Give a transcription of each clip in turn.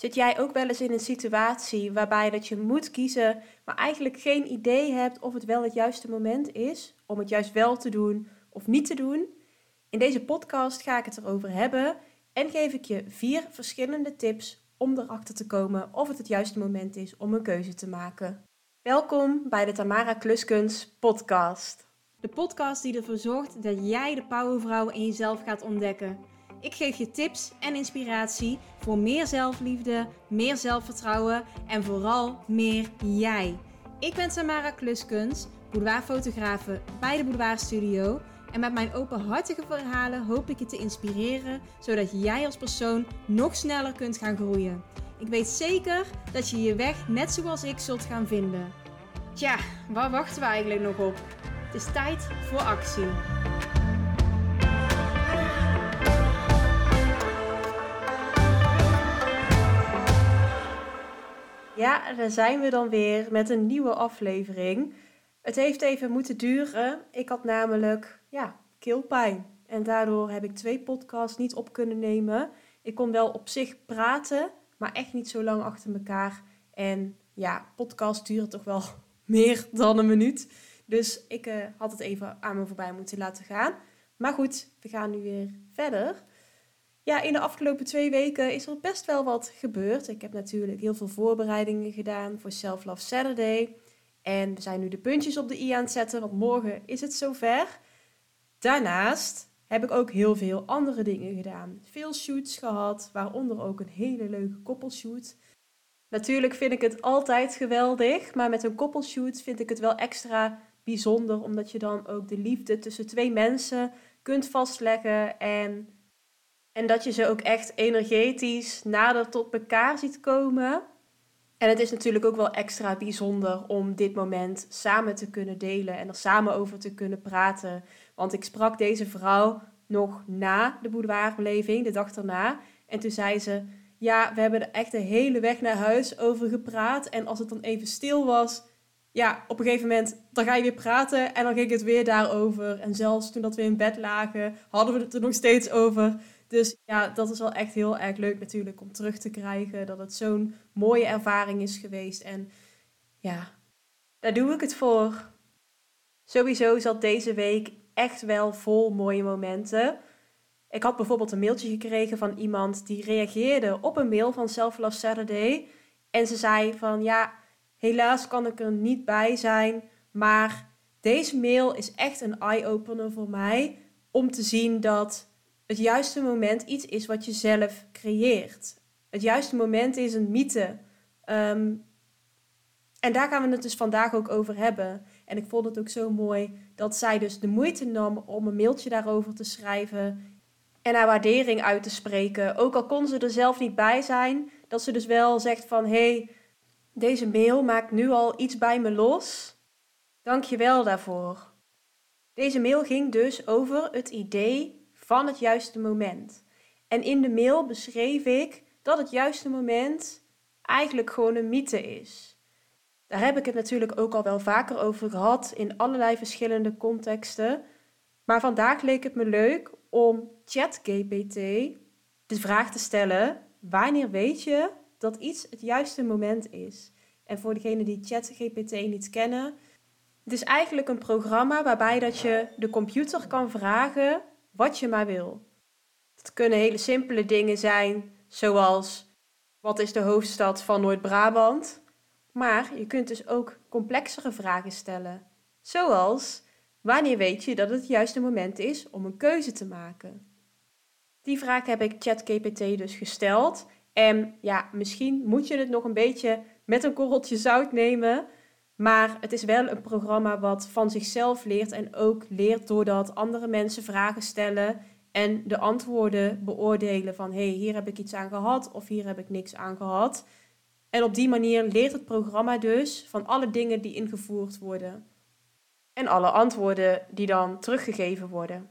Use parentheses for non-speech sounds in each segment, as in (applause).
Zit jij ook wel eens in een situatie waarbij dat je moet kiezen, maar eigenlijk geen idee hebt of het wel het juiste moment is om het juist wel te doen of niet te doen? In deze podcast ga ik het erover hebben en geef ik je vier verschillende tips om erachter te komen of het het juiste moment is om een keuze te maken. Welkom bij de Tamara Kluskens podcast. De podcast die ervoor zorgt dat jij de powervrouw in jezelf gaat ontdekken. Ik geef je tips en inspiratie voor meer zelfliefde, meer zelfvertrouwen en vooral meer jij. Ik ben Tamara Kluskens, boudoirfotografe bij de Boudoir Studio. En met mijn openhartige verhalen hoop ik je te inspireren, zodat jij als persoon nog sneller kunt gaan groeien. Ik weet zeker dat je je weg net zoals ik zult gaan vinden. Tja, waar wachten we eigenlijk nog op? Het is tijd voor actie. Ja, daar zijn we dan weer met een nieuwe aflevering. Het heeft even moeten duren. Ik had namelijk ja, keelpijn. En daardoor heb ik twee podcasts niet op kunnen nemen. Ik kon wel op zich praten, maar echt niet zo lang achter elkaar. En ja, podcast duren toch wel (laughs) meer dan een minuut. Dus ik uh, had het even aan me voorbij moeten laten gaan. Maar goed, we gaan nu weer verder. Ja, in de afgelopen twee weken is er best wel wat gebeurd. Ik heb natuurlijk heel veel voorbereidingen gedaan voor Self Love Saturday. En we zijn nu de puntjes op de i aan het zetten, want morgen is het zover. Daarnaast heb ik ook heel veel andere dingen gedaan. Veel shoots gehad, waaronder ook een hele leuke koppelshoot. Natuurlijk vind ik het altijd geweldig, maar met een koppelshoot vind ik het wel extra bijzonder, omdat je dan ook de liefde tussen twee mensen kunt vastleggen en, en dat je ze ook echt energetisch nader tot elkaar ziet komen. En het is natuurlijk ook wel extra bijzonder om dit moment samen te kunnen delen en er samen over te kunnen praten. Want ik sprak deze vrouw nog na de boudoirbeleving, de dag daarna. En toen zei ze, ja, we hebben er echt de hele weg naar huis over gepraat. En als het dan even stil was, ja, op een gegeven moment, dan ga je weer praten en dan ging het weer daarover. En zelfs toen dat we in bed lagen, hadden we het er nog steeds over. Dus ja, dat is wel echt heel erg leuk natuurlijk om terug te krijgen. Dat het zo'n mooie ervaring is geweest. En ja, daar doe ik het voor. Sowieso zat deze week echt wel vol mooie momenten. Ik had bijvoorbeeld een mailtje gekregen van iemand die reageerde op een mail van Self Love Saturday. En ze zei van ja, helaas kan ik er niet bij zijn, maar deze mail is echt een eye-opener voor mij om te zien dat het juiste moment iets is wat je zelf creëert. Het juiste moment is een mythe. Ehm, en daar gaan we het dus vandaag ook over hebben. En ik vond het ook zo mooi dat zij dus de moeite nam om een mailtje daarover te schrijven en haar waardering uit te spreken. Ook al kon ze er zelf niet bij zijn, dat ze dus wel zegt van hé, hey, deze mail maakt nu al iets bij me los. Dank je wel daarvoor. Deze mail ging dus over het idee van het juiste moment. En in de mail beschreef ik dat het juiste moment eigenlijk gewoon een mythe is. Daar heb ik het natuurlijk ook al wel vaker over gehad in allerlei verschillende contexten. Maar vandaag leek het me leuk om ChatGPT de vraag te stellen: wanneer weet je dat iets het juiste moment is? En voor degenen die ChatGPT niet kennen, het is eigenlijk een programma waarbij dat je de computer kan vragen wat je maar wil. Het kunnen hele simpele dingen zijn, zoals wat is de hoofdstad van Noord-Brabant? Maar je kunt dus ook complexere vragen stellen, zoals wanneer weet je dat het het juiste moment is om een keuze te maken? Die vraag heb ik ChatGPT dus gesteld. En ja, misschien moet je het nog een beetje met een korreltje zout nemen. Maar het is wel een programma wat van zichzelf leert en ook leert doordat andere mensen vragen stellen en de antwoorden beoordelen van hé, hey, hier heb ik iets aan gehad of hier heb ik niks aan gehad. En op die manier leert het programma dus van alle dingen die ingevoerd worden en alle antwoorden die dan teruggegeven worden.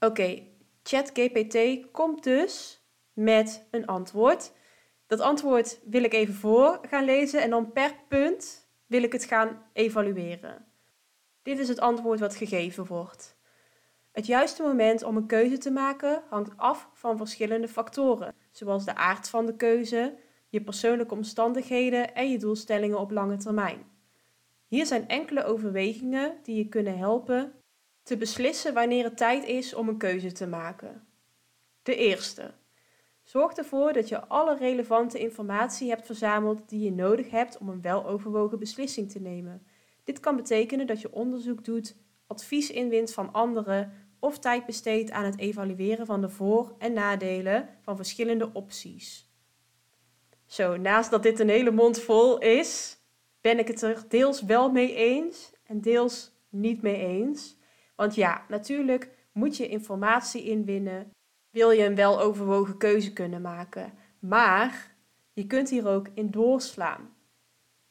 Oké, ChatGPT komt dus met een antwoord. Dat antwoord wil ik even voor gaan lezen en dan per punt wil ik het gaan evalueren. Dit is het antwoord wat gegeven wordt. Het juiste moment om een keuze te maken hangt af van verschillende factoren, zoals de aard van de keuze, je persoonlijke omstandigheden en je doelstellingen op lange termijn. Hier zijn enkele overwegingen die je kunnen helpen te beslissen wanneer het tijd is om een keuze te maken. De eerste. Zorg ervoor dat je alle relevante informatie hebt verzameld die je nodig hebt om een weloverwogen beslissing te nemen. Dit kan betekenen dat je onderzoek doet, advies inwint van anderen of tijd besteedt aan het evalueren van de voor- en nadelen van verschillende opties. Zo, naast dat dit een hele mond vol is, ben ik het er deels wel mee eens en deels niet mee eens. Want ja, natuurlijk moet je informatie inwinnen, wil je een weloverwogen keuze kunnen maken. Maar je kunt hier ook in doorslaan.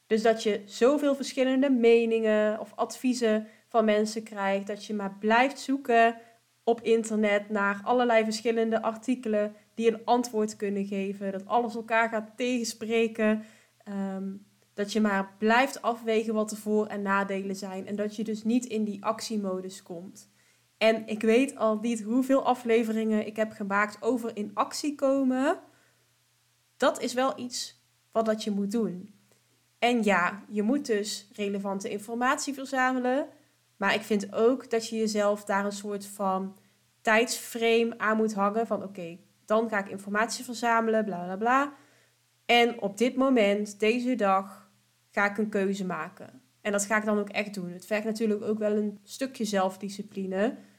Dus dat je zoveel verschillende meningen of adviezen van mensen krijgt, dat je maar blijft zoeken op internet naar allerlei verschillende artikelen die een antwoord kunnen geven, dat alles elkaar gaat tegenspreken, ehm, dat je maar blijft afwegen wat de voor- en nadelen zijn en dat je dus niet in die actiemodus komt. En ik weet al niet hoeveel afleveringen ik heb gemaakt over in actie komen. Dat is wel iets wat dat je moet doen. En ja, je moet dus relevante informatie verzamelen. Maar ik vind ook dat je jezelf daar een soort van tijdsframe aan moet hangen. Van oké, dan ga ik informatie verzamelen, bla bla bla. En op dit moment, deze dag, ga ik een keuze maken. En dat ga ik dan ook echt doen. Het vergt natuurlijk ook wel een stukje zelfdiscipline.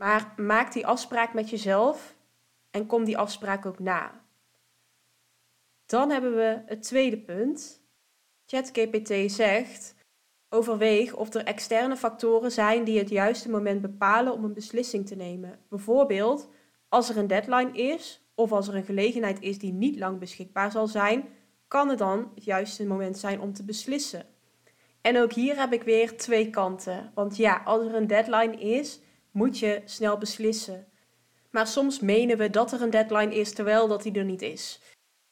Maar maak die afspraak met jezelf en kom die afspraak ook na. Dan hebben we het tweede punt. ChatGPT zegt: overweeg of er externe factoren zijn die het juiste moment bepalen om een beslissing te nemen. Bijvoorbeeld als er een deadline is of als er een gelegenheid is die niet lang beschikbaar zal zijn, kan het dan het juiste moment zijn om te beslissen. En ook hier heb ik weer twee kanten. Want ja, als er een deadline is, moet je snel beslissen. Maar soms menen we dat er een deadline is terwijl dat die er niet is.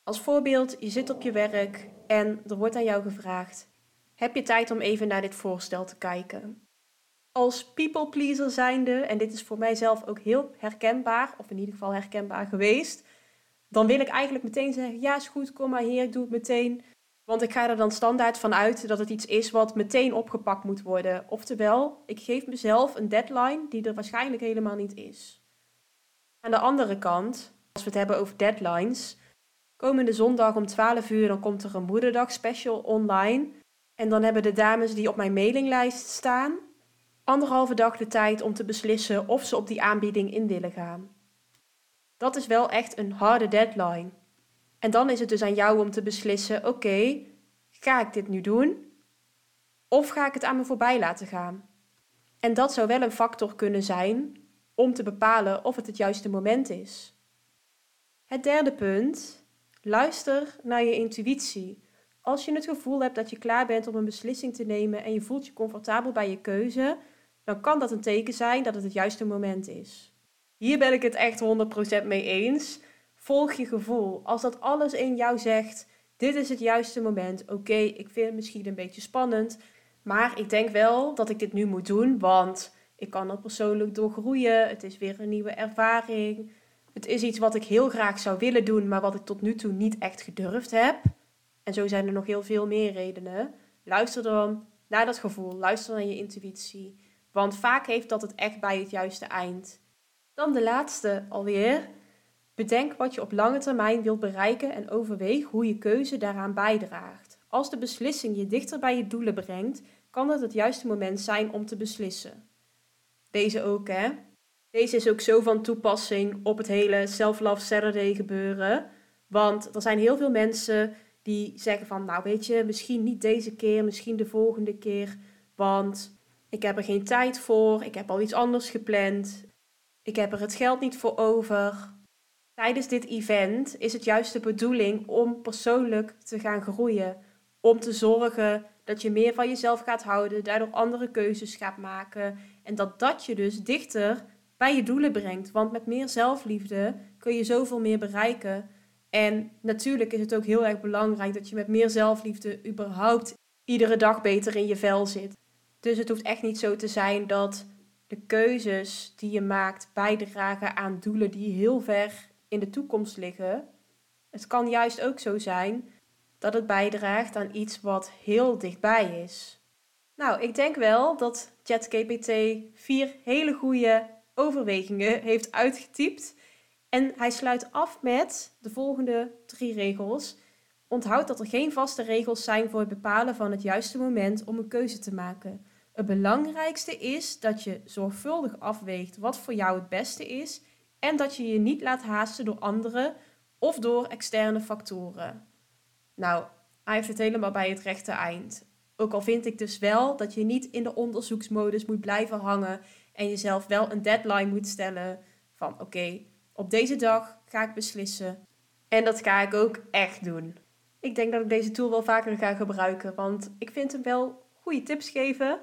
Als voorbeeld, je zit op je werk en er wordt aan jou gevraagd: heb je tijd om even naar dit voorstel te kijken? Als people pleaser zijnde, en dit is voor mijzelf ook heel herkenbaar, of in ieder geval herkenbaar geweest, dan wil ik eigenlijk meteen zeggen: ja, is goed, kom maar hier, ik doe het meteen. Want ik ga er dan standaard van uit dat het iets is wat meteen opgepakt moet worden. Oftewel, ik geef mezelf een deadline die er waarschijnlijk helemaal niet is. Aan de andere kant, als we het hebben over deadlines, komende zondag om 12 uur dan komt er een moederdag special online. En dan hebben de dames die op mijn mailinglijst staan anderhalve dag de tijd om te beslissen of ze op die aanbieding in willen gaan. Dat is wel echt een harde deadline. En dan is het dus aan jou om te beslissen: oké, ga ik dit nu doen? Of ga ik het aan me voorbij laten gaan? En dat zou wel een factor kunnen zijn om te bepalen of het het juiste moment is. Het derde punt: luister naar je intuïtie. Als je het gevoel hebt dat je klaar bent om een beslissing te nemen en je voelt je comfortabel bij je keuze, dan kan dat een teken zijn dat het het juiste moment is. Hier ben ik het echt 100% mee eens. Volg je gevoel. Als dat alles in jou zegt, dit is het juiste moment. Oké, ik vind het misschien een beetje spannend, maar ik denk wel dat ik dit nu moet doen, want ik kan er persoonlijk door groeien. Het is weer een nieuwe ervaring. Het is iets wat ik heel graag zou willen doen, maar wat ik tot nu toe niet echt gedurfd heb. En zo zijn er nog heel veel meer redenen. Luister dan naar dat gevoel. Luister naar je intuïtie. Want vaak heeft dat het echt bij het juiste eind. Dan de laatste alweer. Bedenk wat je op lange termijn wilt bereiken en overweeg hoe je keuze daaraan bijdraagt. Als de beslissing je dichter bij je doelen brengt, kan het het juiste moment zijn om te beslissen. Deze ook, hè? Deze is ook zo van toepassing op het hele Self-Love Saturday gebeuren. Want er zijn heel veel mensen die zeggen van, nou weet je, misschien niet deze keer, misschien de volgende keer. Want ik heb er geen tijd voor. Ik heb al iets anders gepland. Ik heb er het geld niet voor over. Tijdens dit event is het juist de bedoeling om persoonlijk te gaan groeien. Om te zorgen dat je meer van jezelf gaat houden, daardoor andere keuzes gaat maken. En dat dat je dus dichter bij je doelen brengt. Want met meer zelfliefde kun je zoveel meer bereiken. En natuurlijk is het ook heel erg belangrijk dat je met meer zelfliefde überhaupt iedere dag beter in je vel zit. Dus het hoeft echt niet zo te zijn dat de keuzes die je maakt bijdragen aan doelen die heel ver in de toekomst liggen. Het kan juist ook zo zijn dat het bijdraagt aan iets wat heel dichtbij is. Nou, ik denk wel dat ChatGPT vier hele goede overwegingen heeft uitgetypt. En hij sluit af met de volgende drie regels. Onthoud dat er geen vaste regels zijn voor het bepalen van het juiste moment om een keuze te maken. Het belangrijkste is dat je zorgvuldig afweegt wat voor jou het beste is en dat je je niet laat haasten door anderen of door externe factoren. Nou, hij heeft het helemaal bij het rechte eind. Ook al vind ik dus wel dat je niet in de onderzoeksmodus moet blijven hangen en jezelf wel een deadline moet stellen van oké, op deze dag ga ik beslissen. En dat ga ik ook echt doen. Ik denk dat ik deze tool wel vaker ga gebruiken, want ik vind hem wel goede tips geven.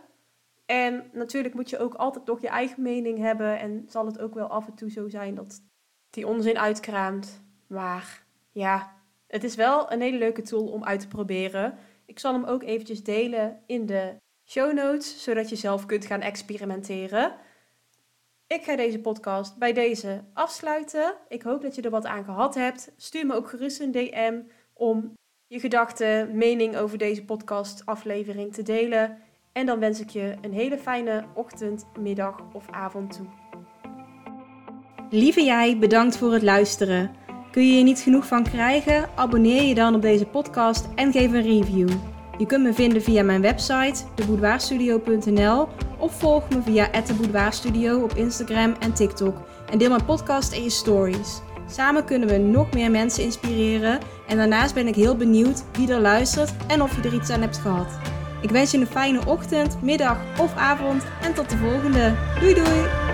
En natuurlijk moet je ook altijd nog je eigen mening hebben en zal het ook wel af en toe zo zijn dat die onzin uitkraamt. Maar ja, het is wel een hele leuke tool om uit te proberen. Ik zal hem ook eventjes delen in de show notes, zodat je zelf kunt gaan experimenteren. Ik ga deze podcast bij deze afsluiten. Ik hoop dat je er wat aan gehad hebt. Stuur me ook gerust een DM om je gedachten, mening over deze podcast aflevering te delen. En dan wens ik je een hele fijne ochtend, middag of avond toe. Lieve jij, bedankt voor het luisteren. Kun je er niet genoeg van krijgen? Abonneer je dan op deze podcast en geef een review. Je kunt me vinden via mijn website, deboudoirstudio.nl of volg me via @deboudoirstudio op Instagram en TikTok en deel mijn podcast in je stories. Samen kunnen we nog meer mensen inspireren en daarnaast ben ik heel benieuwd wie er luistert en of je er iets aan hebt gehad. Ik wens je een fijne ochtend, middag of avond en tot de volgende. Doei doei!